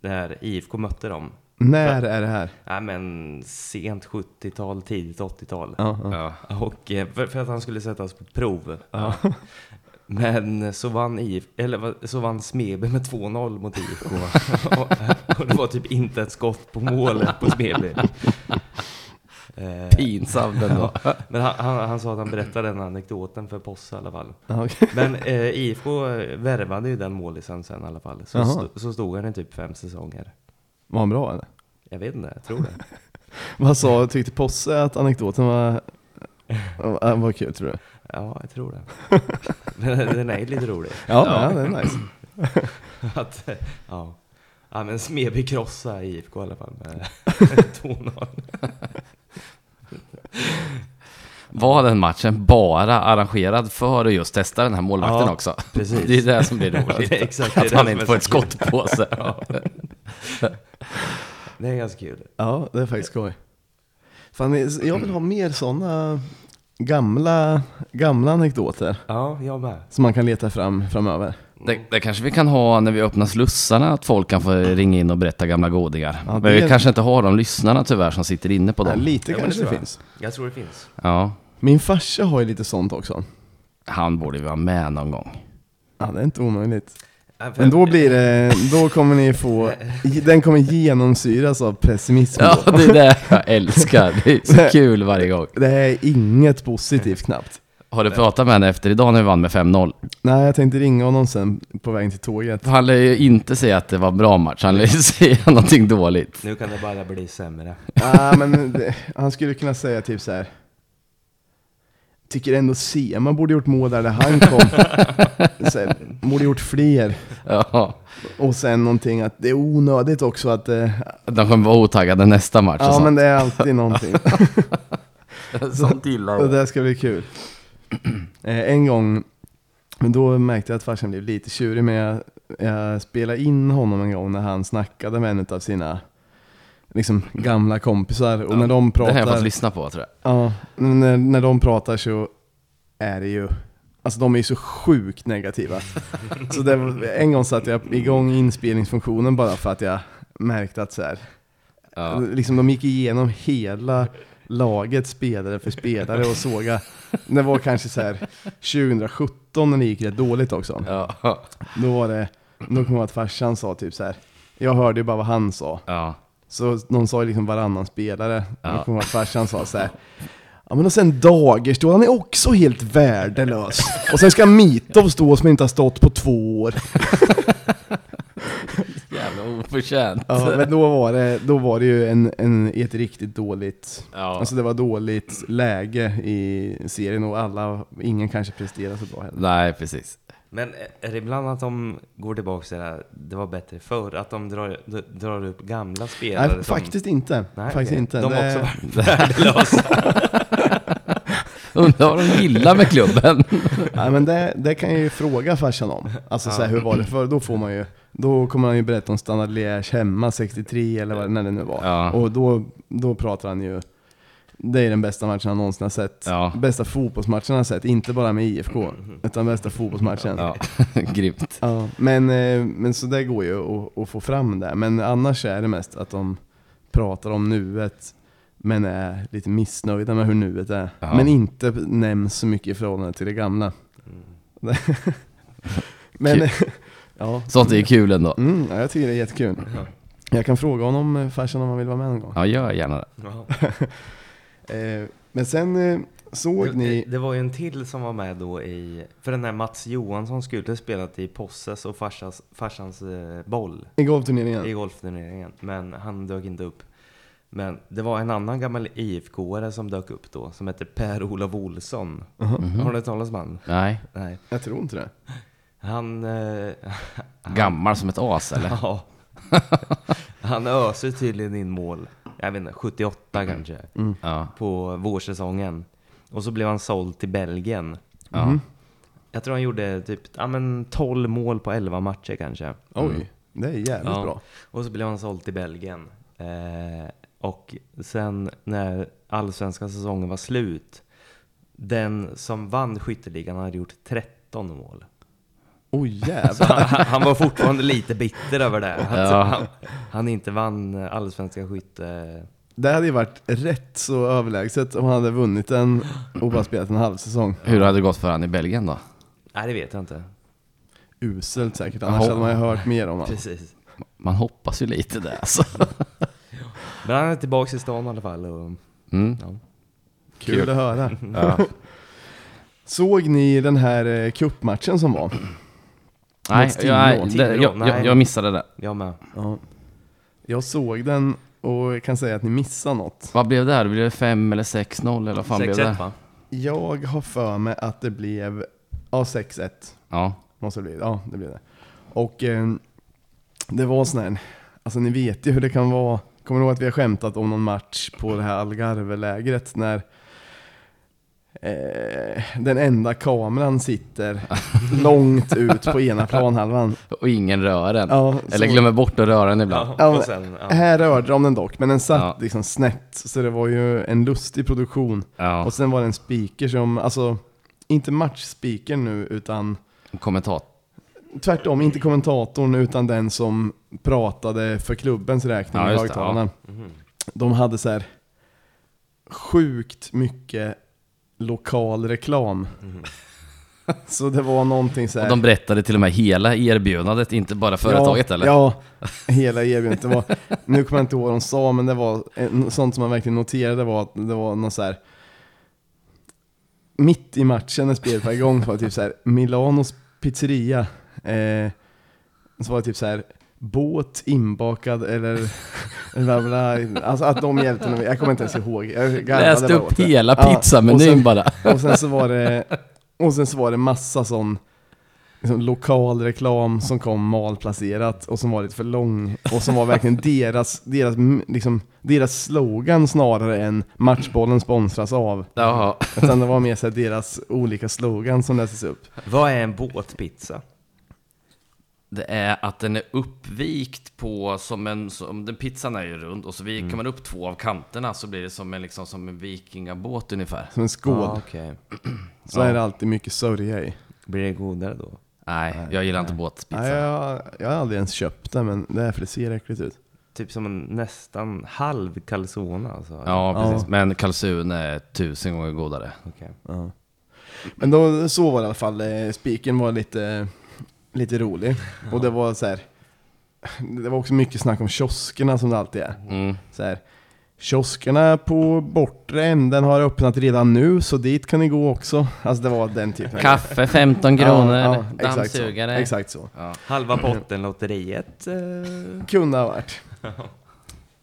Där IFK mötte dem. när är det här? Nej men sent 70-tal, tidigt 80-tal. Ja, ja. Ja. Och eh, för, för att han skulle sättas på prov. Men så vann, IF, eller, så vann Smeby med 2-0 mot IFK. och, och det var typ inte ett skott på målet på Smeby. Eh, Pinsamt ändå. men han, han, han sa att han berättade den anekdoten för Posse i alla fall. Ja, okej. Men eh, IFK värvade ju den målisen sen i alla fall. Så, st- så stod han i typ fem säsonger. Var han bra eller? Jag vet inte, jag tror det. Vad sa, tyckte Posse att anekdoten var, var, var kul tror du? Ja, jag tror det. Men den är lite rolig. Ja, ja. det är nice. Att, eh, ja. Ja, men Smeby krossade IFK i alla fall med 2-0. Var den matchen bara arrangerad för att just testa den här målvakten Ja, också? precis. Det är det som blir Ja, roligt. det är exakt, att han inte får ett skott på sig. Ja. Det är ganska kul. Ja, det är faktiskt skoj. Fan, jag vill ha mer sådana gamla, gamla anekdoter Ja, jag med. som man kan leta fram framöver. Det, det kanske vi kan ha när vi öppnar slussarna, att folk kan få ringa in och berätta gamla godingar. Ja, Men vi kanske inte har de lyssnarna tyvärr som sitter inne på Ja, dem. lite Ja, kanske det det tror jag. finns. Jag tror det finns. Ja, Min farsa har ju lite sånt också. han borde ju vara med någon gång. Ja, det är inte omöjligt. Ja, Men då blir det, då kommer ni få, den kommer genomsyras av pessimism Ja, det är det jag älskar. Det är så kul varje gång. Det är inget positivt knappt. Har du pratat med henne efter idag när vi vann med 5-0? Nej, jag tänkte ringa honom sen på vägen till tåget. Han lär ju inte säga att det var en bra match, han lär ju säga någonting dåligt. Nu kan det bara bli sämre. Ja, men det, han skulle kunna säga typ så här. Tycker ändå Sema borde gjort mål där, där han kom. så här, borde gjort fler. Ja, Och sen någonting att det är onödigt också att... Eh, de kommer vara otaggade nästa match ja, men det är alltid någonting. Sånt gillar Det jag. där ska bli kul. Eh, en gång, men då märkte jag att farsan blev lite tjurig, men jag, jag spelade in honom en gång när han snackade med en av sina liksom, gamla kompisar. Och när de Det har jag fått pratar, lyssna på tror jag. ja, när, när de pratar så är det ju, alltså de är ju så sjukt negativa. så var- en gång satte jag igång inspelningsfunktionen bara för att jag märkte att så här, Ja. Liksom de gick igenom hela laget spelare för spelare och såga. Det var kanske så här 2017 när det gick rätt dåligt också. Ja. Då var det, då kom jag ihåg att farsan sa typ så här. Jag hörde ju bara vad han sa. ja. Så någon sa ju liksom varannan spelare. Ja. Jag kommer ihåg att farsan sa så här. Ja men och sen Dagerstål, han är också helt värdelös. Och sen ska Mitov stå som inte har stått på två år. Jävla oförtjänt. Ja, men då var det, då var det ju en, en, ett riktigt dåligt, Ja. alltså det var dåligt läge i serien och alla, ingen kanske presterade så bra heller. Nej, precis. Men är det ibland att de går tillbaka till det här, det var bättre förr? Att de drar, drar upp gamla spelare Nej, faktiskt inte. Nej, faktiskt okej. inte. De har Det- också varit värdelösa. Undrar vad de gillar med klubben. Ja, men det, det kan jag ju fråga farsan om. Alltså så här, hur var det för Då får man ju, då kommer han ju berätta om Standard Liège hemma 63 eller vad när det nu var. Ja. Och då, då pratar han ju, det är den bästa matchen han någonsin har sett. Ja. Bästa fotbollsmatchen han har sett, inte bara med IFK, utan bästa fotbollsmatchen. Ja, grymt. Ja, men, eh, men så det går ju att, att få fram det. Men annars är det mest att de pratar om nuet, men är lite missnöjda med hur nuet är. Ja. Men inte nämns så mycket i förhållande till det gamla. men, Kul. Ja. Sånt är kul ändå. Mm, ja, jag tycker det är jättekul. Jag kan fråga honom, eh, farsan, om han vill vara med någon gång. Ja, gör gärna det. Eh, men sen eh, såg Det, ni... det var ju en till som var med då i, för den här Mats Johansson skulle spelat i Posses och farsans, farsans eh, boll I golfturneringen? i golfturneringen, men han dök inte upp. Men det var en annan gammal IFK-are som dök upp då, som hette Per-Olof Olsson. Mhm. Har du hört talas om han? Nej, Nej. Jag tror inte det. Han... Eh, gammal som ett as eller? ja. han öser tydligen in mål, jag vet inte, 78 kanske, Ja. på vårsäsongen. Och så blev han såld till Belgien. ja. Mhm. Jag tror han gjorde typ ja, men 12 mål på 11 matcher kanske. Oj, det är jävligt Ja. bra. Och så blev han såld till Belgien. Eh, och sen när allsvenska säsongen var slut, den som vann skytteligan hade gjort 13 mål. Oj Så jävlar. han, han var fortfarande lite bitter över det. Att Ja. han, han inte vann allsvenska skytte... Det hade ju varit rätt så överlägset om han hade vunnit den och bara spelat en halv säsong. Hur hade det gått för han i Belgien då? Nej, det vet jag inte. Uselt säkert, annars hade man ju hört mer om honom. Precis. Man hoppas ju lite det alltså. Men han är tillbaka i stan i alla fall. Och, Mm. ja. Kul, Kul. att höra. Ja. Såg ni den här eh, cupmatchen som var? Nej, Mot Timrå. jag, det, jag, nej. jag, jag missade det. Jag med. Ja. Jag såg den och jag kan säga att ni missade något. Vad blev det här? Blev det 5 eller 6-0 eller vad fan blev det? 6-1 va? Jag har för mig att det blev, ja 6-1 Ja. måste det bli. Ja, det blev det. Och eh, det var sån här, alltså ni vet ju hur det kan vara. Kommer ni ihåg att vi har skämtat om någon match på det här Algarve-lägret när eh, den enda kameran sitter långt ut på ena planhalvan. Och ingen rör den. Ja, eller så- glömmer bort att röra den ibland. Ja, sen, ja. Här rörde de den dock, men den satt Ja. liksom snett. Så det var ju en lustig produktion. Ja. Och sen var det en speaker som, alltså, inte matchspeaker nu, utan Kommentat. tvärtom, inte kommentatorn, utan den som pratade för klubbens räkning Ja, i högtalarna. Mhm. De hade så här sjukt mycket lokal reklam. Så det var någonting så här. Och de berättade till och med hela erbjudandet, inte bara företaget ja, eller? Ja, hela erbjudandet. Det var, nu kommer jag inte ihåg vad de sa, men det var sånt som man verkligen noterade var att det var något så här. Mitt i matchen när spelet var igång var det typ så här Milanos pizzeria. Eh, så var det typ så här båt inbakad eller bla bla. Alltså att de hjälpte mig. Jag kommer inte ens ihåg. Jag Läste upp hela Ja, pizzamenyn sen- bara. och sen så var det, och sen så var det massa sån liksom, lokal reklam som kom malplacerat och som var lite för lång och som var verkligen deras, deras, liksom, deras slogan snarare än matchbollen sponsras av. Jaha. Utan det var mer så här deras olika slogan som lästes upp. Vad är en båtpizza? Det är att den är uppvikt på som en, som, den pizzan är ju rund och så viker Mm. man upp två av kanterna så blir det som en, liksom, som en vikingabåt ungefär. Som en skål. Ah, okej. Så är det alltid mycket sörja i. Blir det godare då? Nej, jag gillar inte båtpizza. Nej, jag, jag har aldrig ens köpt det men det är för det ser äckligt ut. Typ som en nästan halv calzone alltså? Ja, precis. Ja. Men kalsun är tusen gånger godare. Okej. Ja. Men då, så var det i alla fall, eh, spiken var lite, lite rolig. Och det var så här. det var också mycket snack om kioskerna som det alltid är. Mm. Så här, kioskerna på bortre änden har öppnat redan nu, så dit kan ni gå också. Alltså det var den typen. Kaffe 15 kronor, Ja, ja, exakt så. dammsugare. Exakt så. Ja. Halva potten-lotteriet. Eh, Kunde ha varit.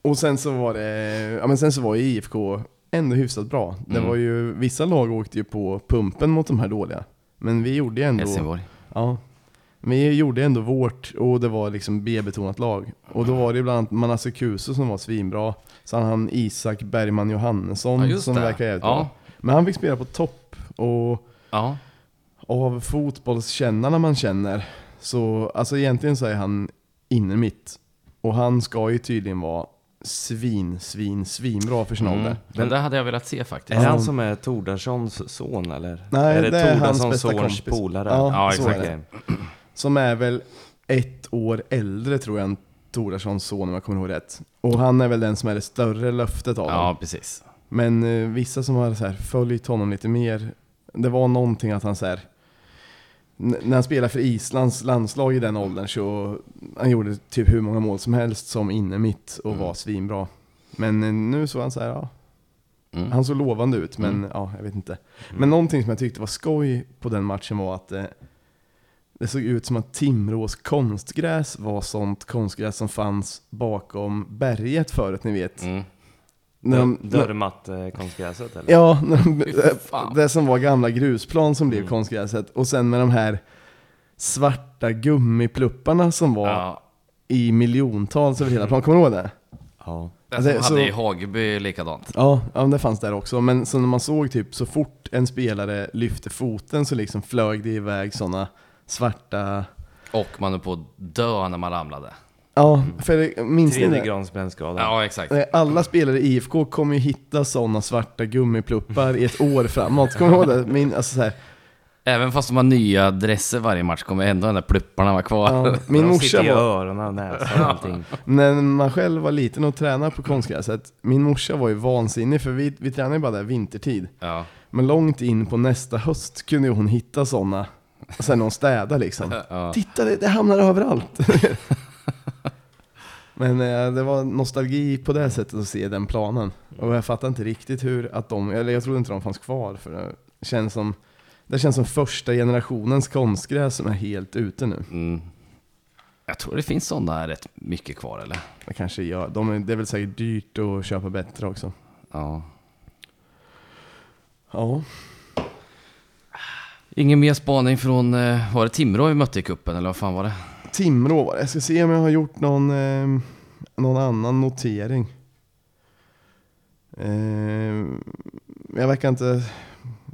Och sen så var det, ja men sen så var ju IFK ändå hyfsat bra. Det Mm. var ju, vissa lag åkte ju på pumpen mot de här dåliga. Men vi gjorde ju ändå, Helsingborg. ja, vi gjorde ändå vårt och det var liksom B-betonat lag. Och då var det bland annat Manasse Kuso som var svinbra. Sen han Isak Bergman Johannesson Ja, som det. verkar jävligt Ja. bra. Men han fick spela på topp och Ja. av fotbollskännarna man känner så, alltså egentligen så är han inne mitt. Och han ska ju tydligen vara svin, svin, svinbra för sin Mm. ålder. Den där hade jag velat se är faktiskt. det Ja. han som är Tordarssons son eller? Nej, är det, det är hans bästa kompis. polare? Ja, Ja, exakt. Som är väl ett år äldre tror jag än Tordarssons son om jag kommer ihåg rätt. Och han är väl den som är det större löftet av dem. Ja, precis. Men eh, vissa som har så här, följt honom lite mer, det var någonting att han så här, n- när han spelade för Islands landslag i den åldern så han gjorde typ hur många mål som helst som inne mitt och var svinbra. Men eh, nu såg han så här, ja, Mm. han såg lovande ut men ja, jag vet inte. Men någonting som jag tyckte var skoj på den matchen var att eh, det såg ut som att Timrås konstgräs var sånt konstgräs som fanns bakom berget förut, ni vet. Mm. De- Dörrmatt-konstgräset eller? Ja, de- fan. det som var gamla grusplan som blev Mm. konstgräset. Och sen med de här svarta gummiplupparna som var Ja. i miljontals över hela planen. Kommer du ihåg det? Ja. Det- som så- hade i Hageby likadant. Ja, ja det fanns där också. Men så när man såg typ så fort en spelare lyfte foten så liksom flög det iväg sådana svarta... Och man är på att dö när man ramlade. Ja, för det- minns ni Tredje det? grads brännskada. Ja, exakt. Eh, Alla spelare i IFK kommer ju hitta sådana svarta gummipluppar i ett år framåt. Kommer du ihåg det? Min, alltså så här, Även fast de har nya dresser varje match kommer ändå den där plupparna vara kvar. ja, min De morsa sitter i var... öronen och näsan och allting. När man själv var liten och tränade på konstgräset, min morsa var ju vansinnig för vi, vi tränade ju bara där vintertid. Ja. Men långt in på nästa höst kunde ju hon hitta sådana, sen hon städade liksom. Ja. Titta, det, det hamnar överallt! Men eh, det var nostalgi på det sättet att se den planen. Och jag fattar inte riktigt hur att de, eller jag trodde inte de fanns kvar för det känns som, det känns som första generationens konstgräs som är helt ute nu. Mm. Jag tror det finns sådana rätt mycket kvar eller? Det kanske gör, de är, det är väl säkert dyrt att köpa bättre också. Ja. Ja. Ingen mer spaning från, eh, var det Timrå vi mötte i kuppen eller vad fan var det? Timrå var det. Jag ska se om jag har gjort någon, eh, någon annan notering. Eh, jag verkar inte,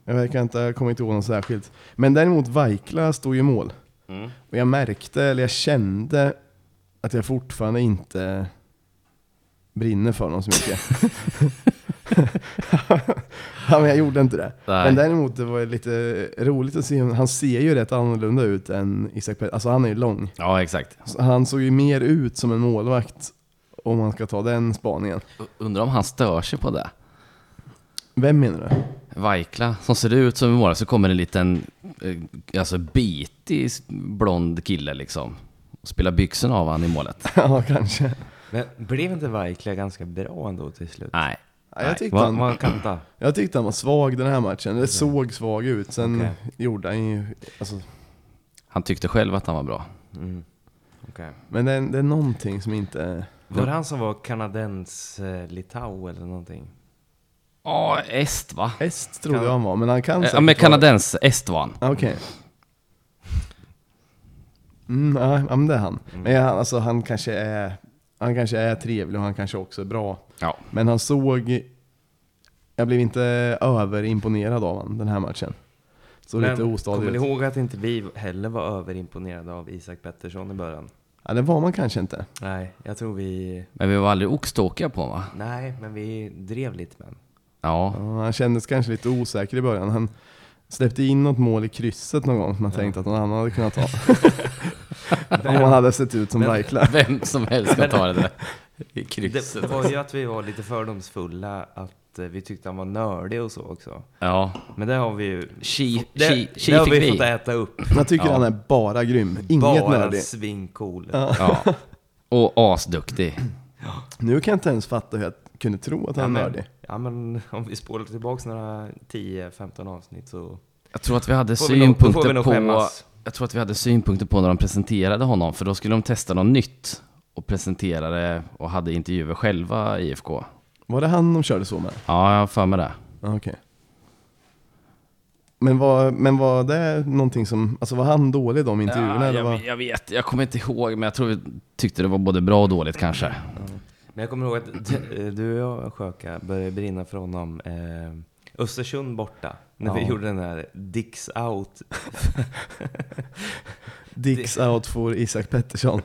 jag verkar inte ha kommit ihåg något särskilt. Men däremot Vaikla stod ju i mål. Mm. Och jag märkte, eller jag kände, att jag fortfarande inte brinner för honom så mycket. ja, men jag gjorde inte det. Nej. Men däremot det var lite roligt att se, han ser ju rätt annorlunda ut än Isak Pettersson. Alltså han är ju lång. Ja, exakt. Så Han såg ju mer ut som en målvakt om man ska ta den spaningen. Undrar om han stör sig på det? Vem menar du? Vaikla, som ser ut som en målare, så kommer en liten, eh, alltså bitig blond kille liksom. Och spelar byxorna av han i målet. ja, kanske. Men blev inte Vaikla ganska bra ändå till slut? Nej. Ja, jag, tyckte han, vad kanta? jag tyckte han var svag den här matchen. Det såg svag ut. Sen Okej. gjorde han ju... Alltså, Han tyckte själv att han var bra. Mm. Okej. men det är, det är någonting som inte... Var det han som var kanadens eh, Litau eller någonting? Ja, est va? Est trodde Kan- jag han var, men han kan Ja, säkert men vara- kanadens, est var han. Ja, Okej. Mm, ja, ja, men det är han. Men jag, alltså, han kanske är... Han kanske är trevlig och han kanske också är bra. Ja. Men han såg... Jag blev inte överimponerad av honom den här matchen. Så lite kommer ostadig ni ihåg att inte vi heller var överimponerade av Isak Pettersson i början? Ja, det var man kanske inte. Nej, jag tror vi... Men vi var aldrig oxtåkiga på va? Nej, men vi drev lite med honom. Ja. Ja, han kändes kanske lite osäker i början. Han släppte in något mål i krysset någon gång som man tänkte att någon annan hade kunnat ta. Om han hade sett ut som Men- Vaikla. Vem som helst kan ta det där. I Det krysset. var ju att vi var lite fördomsfulla, att eh, vi tyckte han var nördig och så också. Ja. Men det har vi ju... Chi, Det, chi, det chi har fick vi vi. fått äta upp. Jag tycker Ja. han är bara grym. Inget Bara nördig. svincool. Ja. Och asduktig. Nu kan jag inte ens fatta hur jag kunde tro att Ja han var men, nördig. ja men om vi spolar tillbaka några 10-15 avsnitt så Jag tror att vi hade får vi nog, synpunkter på... skämmas. Jag tror att vi hade synpunkter på när de presenterade honom, för då skulle de testa något nytt och presentera det och hade intervjuer själva i IFK. Var det han de körde så med? Ja, jag har för mig det. Ja, Okej. Men, var, men var det någonting som, alltså var han dålig i de intervjuerna? Ja, eller jag, var, vet- jag vet, jag kommer inte ihåg, men jag tror vi tyckte det var både bra och dåligt kanske. Men jag kommer ihåg att du och jag, Sjöka, började brinna för honom. Eh, Östersund borta, när vi Ja. gjorde den där Dicks out. Dicks out for Isak Pettersson.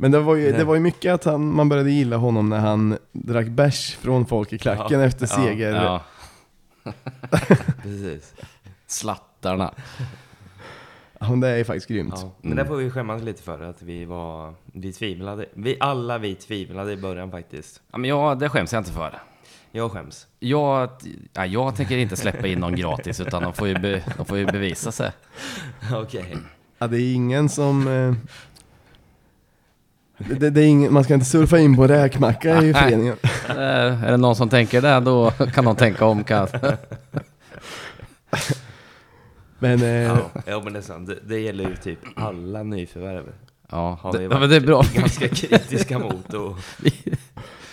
Men det var ju, det var ju mycket att han, man började gilla honom när han drack bärs från folk i klacken Ja, efter ja, seger. Ja, Precis. slattarna. Ja, det är faktiskt grymt. Ja. Men där får vi skämmas lite för att vi var, vi tvivlade. Vi, alla vi tvivlade i början faktiskt. Ja, men ja, det skäms jag inte för. Jag skäms. Jag, ja, jag tänker inte släppa in någon gratis, utan de får ju, be, de får ju bevisa sig. Okej. Ja, det är ingen som... Eh, det, det, är ingen, man ska inte surfa in på räkmacka i föreningen. Eh, Är det någon som tänker det, då kan de tänka om kanske. Men eh, Ja, ja, men det är sant. Det, det gäller ju typ alla nyförvärv. Ja, Har det, ja, men det är bra. ganska kritiska mot och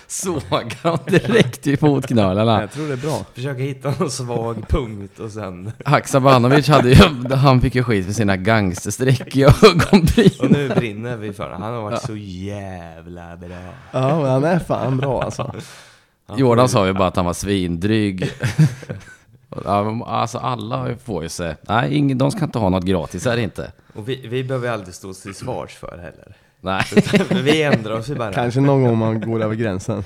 Sågar dem direkt i fotknölarna. jag tror det är bra. försöka hitta någon svag punkt och sen... Haksabanovic hade ju, han fick ju skit för sina gangsterstreck i Och ögonbrynen. nu brinner vi för Han har varit så jävla bra. Ja, men han är fan bra alltså. Jordan sa ju bara att han var svindryg. Ja, Alltså alla får ju sig, nej ingen, de ska inte ha något gratis, är det inte. Och vi, vi behöver aldrig stå till svars för heller. Nej. Men vi ändrar oss ju bara. Kanske någon gång man går över gränsen.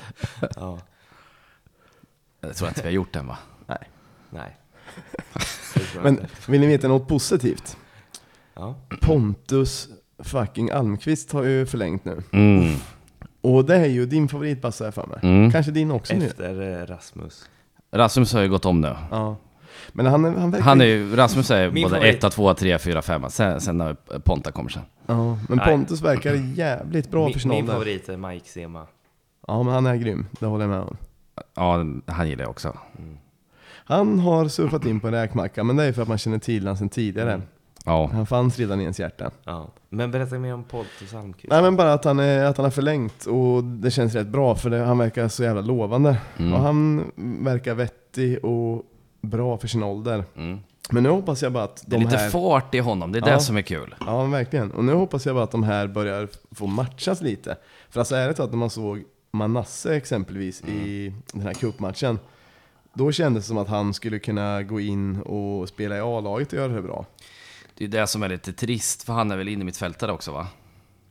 Ja, Jag tror inte vi har gjort den va? Nej. nej. Det jag Men vill ni veta något positivt? Ja. Pontus fucking Almqvist har ju förlängt nu. Mm. Och det är ju din favorit Basse här för mig. Mm. Kanske din också nu. Efter eh, Rasmus. Rasmus har ju gått om nu. Ja. Men han, är- han verkar... Han är ju, Rasmus är Min både favorit. 1, 2, 3, 4, 5. Sen, sen när Ponta kommer sen. Ja, men Nej. Pontus verkar jävligt bra min, för sin min ålder. favorit är Mike Sema. Ja, men han är grym. Det håller jag med om. Ja, han gillar jag också. Han har surfat in på en räkmacka, men det är för att man känner till honom sedan tidigare. Mm. Ja. Han fanns redan i ens hjärta. Ja. Men berätta mer om Pontus Almqvist. Nej men bara att han, är, att han har förlängt och det känns rätt bra för det, han verkar så jävla lovande. Mm. Och han verkar vettig och bra för sin ålder. Mm. Men nu hoppas jag bara att Det är de lite här... fart i honom, det är Ja. det som är kul. Ja verkligen. Och nu hoppas jag bara att de här börjar få matchas lite. För alltså är det så att när man såg Manasse exempelvis i den här cupmatchen. Då kändes det som att han skulle kunna gå in och spela i A-laget och göra det bra. Det är det som är lite trist, för han är väl inne i mitt fältare också va?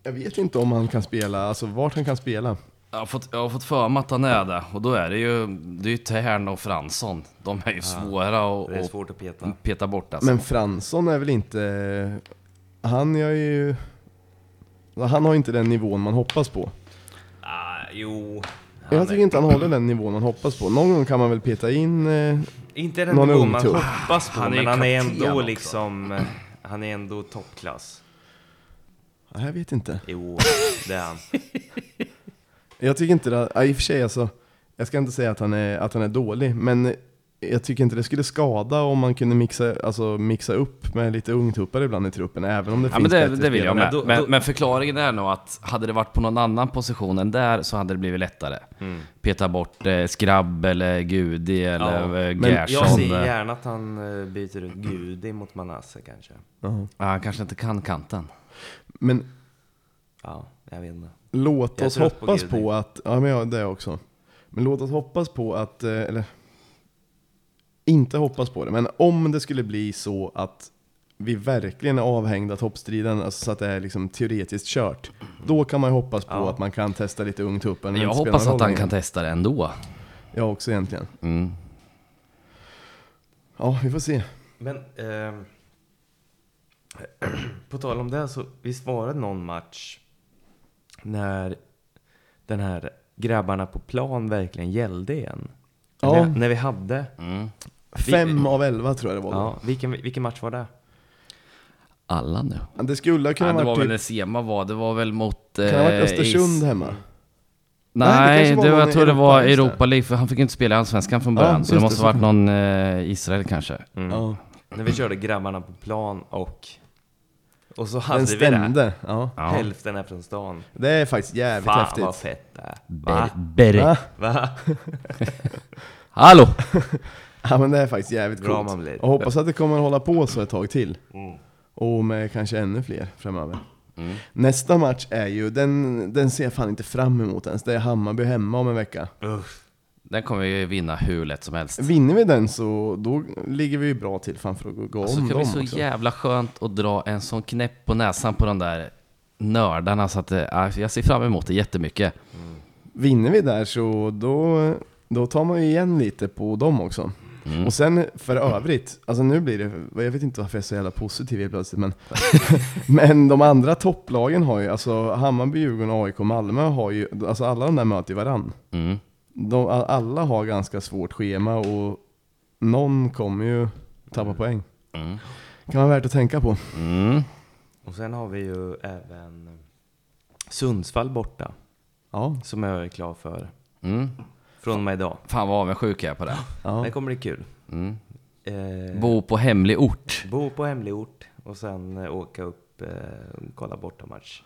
Jag vet inte om han kan spela, alltså vart han kan spela. Jag har, fått, jag har fått för mig att han är det, och då är det ju, det är ju Tern och Fransson. De är ju svåra att Det är svårt att peta. peta bort alltså. Men Fransson är väl inte... Han är ju... Han har inte den nivån man hoppas på. Ah, jo. Jag tycker inte han håller den nivån man hoppas på. Någon gång kan man väl peta in... Eh, Inte den Någon nivån man ungtupp. hoppas på, Han är men han är kapten ändå också. liksom... eh, Han är ändå toppklass. jag vet inte. Jo, det är han. Jag tycker inte det... Ja, I och för sig alltså. Jag ska inte säga att han är, att han är dålig, men jag tycker inte det skulle skada om man kunde mixa, alltså, mixa upp med lite ungtuppar ibland i truppen, även om det Ja, finns men det, bättre det vill jag med. Då- Men, då- men förklaringen är nog att hade det varit på någon annan position än där så hade det blivit lättare. Mm. Peta bort eh, Skrabb eller Gudi eller Ja, eh, men Jag Gerson. ser eh. gärna att han eh, byter ut Gudi mot Manasse kanske. Ja. Ja, han kanske inte kan kanten. Men Ja, jag vet inte. Låt oss på hoppas Gud. på att... Ja, men ja, det också. Men låt oss hoppas på att... eh, Eller... Inte hoppas på det, men om det skulle bli så att vi verkligen är avhängda toppstriden, alltså så att det är liksom teoretiskt kört. Då kan man ju hoppas på Ja. att man kan testa lite ungtuppen. Men jag hoppas att han kan testa det ändå. Jag också egentligen. Mm. Ja, vi får se. Men ehm, på tal om det så visst var det någon match när den här grabbarna på plan verkligen gällde igen? Ja. När, när vi hade... Mm. Fem av elva tror jag det var. då. Ja, vilken, vilken match var det? alla nu. Det skulle kunna Nej, det var väl typ, när Sema var, det var väl mot... kan det ha varit eh, Östersund Is- hemma? Nej, var det var, någon jag tror det var Europa, det. League, för han fick inte spela i Allsvenskan från början. Ja, så det måste det, ha varit någon eh, Israel kanske. Mm. Ja. När vi körde grabbarna på plan och... Och så Den hade vi det. stämde. Ja. Ja. Hälften är från stan. Det är faktiskt jävligt Fan häftigt. vad fett det är. Ber, Va? Berg. Va? Va? Hallå! Ja men det är faktiskt jävligt Bra coolt. man blir. Och hoppas att det kommer att hålla på så ett tag till. Mm. Och med kanske ännu fler framöver. Mm. Nästa match är ju, den, den ser jag fan inte fram emot ens. Det är Hammarby hemma om en vecka. Uff. Den kommer vi vinna hur lätt som helst. Vinner vi den så då ligger vi ju bra till fan för att gå, gå Så om dem bli så också. jävla skönt att dra en sån knäpp på näsan på de där nördarna så att det, ja, jag ser fram emot det jättemycket. Vinner vi där så då, då tar man ju igen lite på dem också. Mm. Och sen för övrigt, alltså nu blir det, jag vet inte varför jag är så jävla positiv helt plötsligt men Men de andra topplagen har ju, alltså Hammarby, Djurgården, AIK, Malmö har ju, alltså alla de där möter ju varann. Mm. De, alla har ganska svårt schema och någon kommer ju tappa poäng. Mm. Kan vara värt att tänka på. Mm. Och sen har vi ju även Sundsvall borta. Ja, Som jag är klar för. Mm. Från och med idag. Fan vad avundsjuk jag är på det. ja. Det kommer bli kul. Mm. Eh, Bo på hemlig ort. bo på hemlig ort och sen eh, åka upp eh, och kolla bortamatch.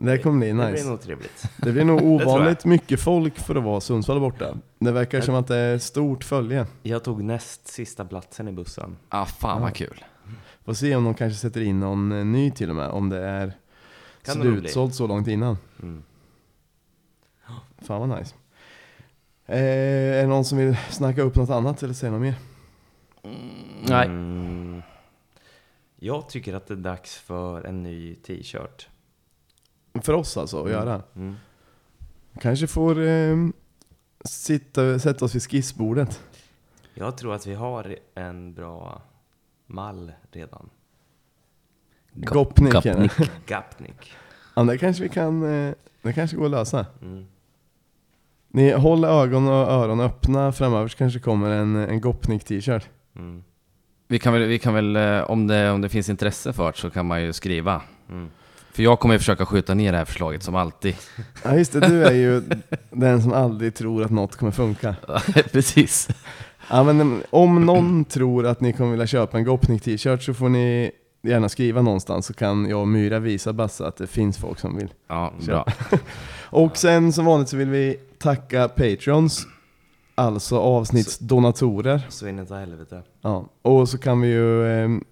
Det kommer bli Det blir nice. nog trevligt. Det blir nog ovanligt mycket folk för att vara Sundsvall borta. Det verkar som att det är stort följe. Jag tog näst sista platsen i bussen. Ah, fan vad kul. Får se om de kanske sätter in någon eh, ny till och med, om det är Kan det slutsålt så långt innan. Mm. Fan vad nice. Eh, är det någon som vill snacka upp något annat eller säga något mer? Nej. Mm. Jag tycker att det är dags för en ny t-shirt. För oss alltså, att göra. Mm. Kanske får eh, sitta, sätta oss vid skissbordet. Jag tror att vi har en bra mall redan. Goppnik. Goppnik. Gapnik. Ja, det kanske vi kan, eh, det kanske går att lösa. Mm. Ni håller ögon och öron öppna framöver så kanske kommer en, en Goppnik t-shirt. Mm. Vi kan väl, vi kan väl eh, om, det, om det finns intresse för det så kan man ju skriva. Mm. För jag kommer ju försöka skjuta ner det här förslaget som alltid. Ja just det, du är ju den som aldrig tror att något kommer funka. Precis. Ja, men em, om någon tror att ni kommer vilja köpa en Goppnik t-shirt så får ni gärna skriva någonstans så kan jag och Myra visa Basse att det finns folk som vill. Ja, bra. Och sen som vanligt så vill vi tacka Patreons, alltså avsnittsdonatorer. Så in i helvete. Ja. Och så kan vi ju em,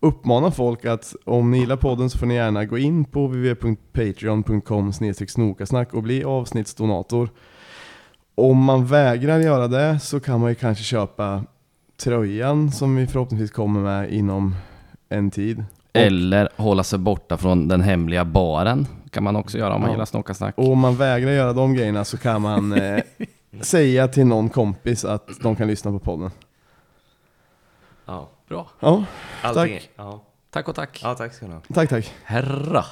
uppmana folk att om ni gillar podden så får ni gärna gå in på www.patreon.com snokasnack och bli avsnittsdonator. Om man vägrar göra det så kan man ju kanske köpa tröjan som vi förhoppningsvis kommer med inom en tid. Och, Eller hålla sig borta från den hemliga baren. kan man också göra om man Ja. gillar Snåkasnack. och om man vägrar göra de grejerna så kan man eh, säga till någon kompis att de kan lyssna på podden. Ja. Bra. Ja, Allting. Tack. Ja. Tack och tack. ja, tack ska ni ha. tack tack. Herra.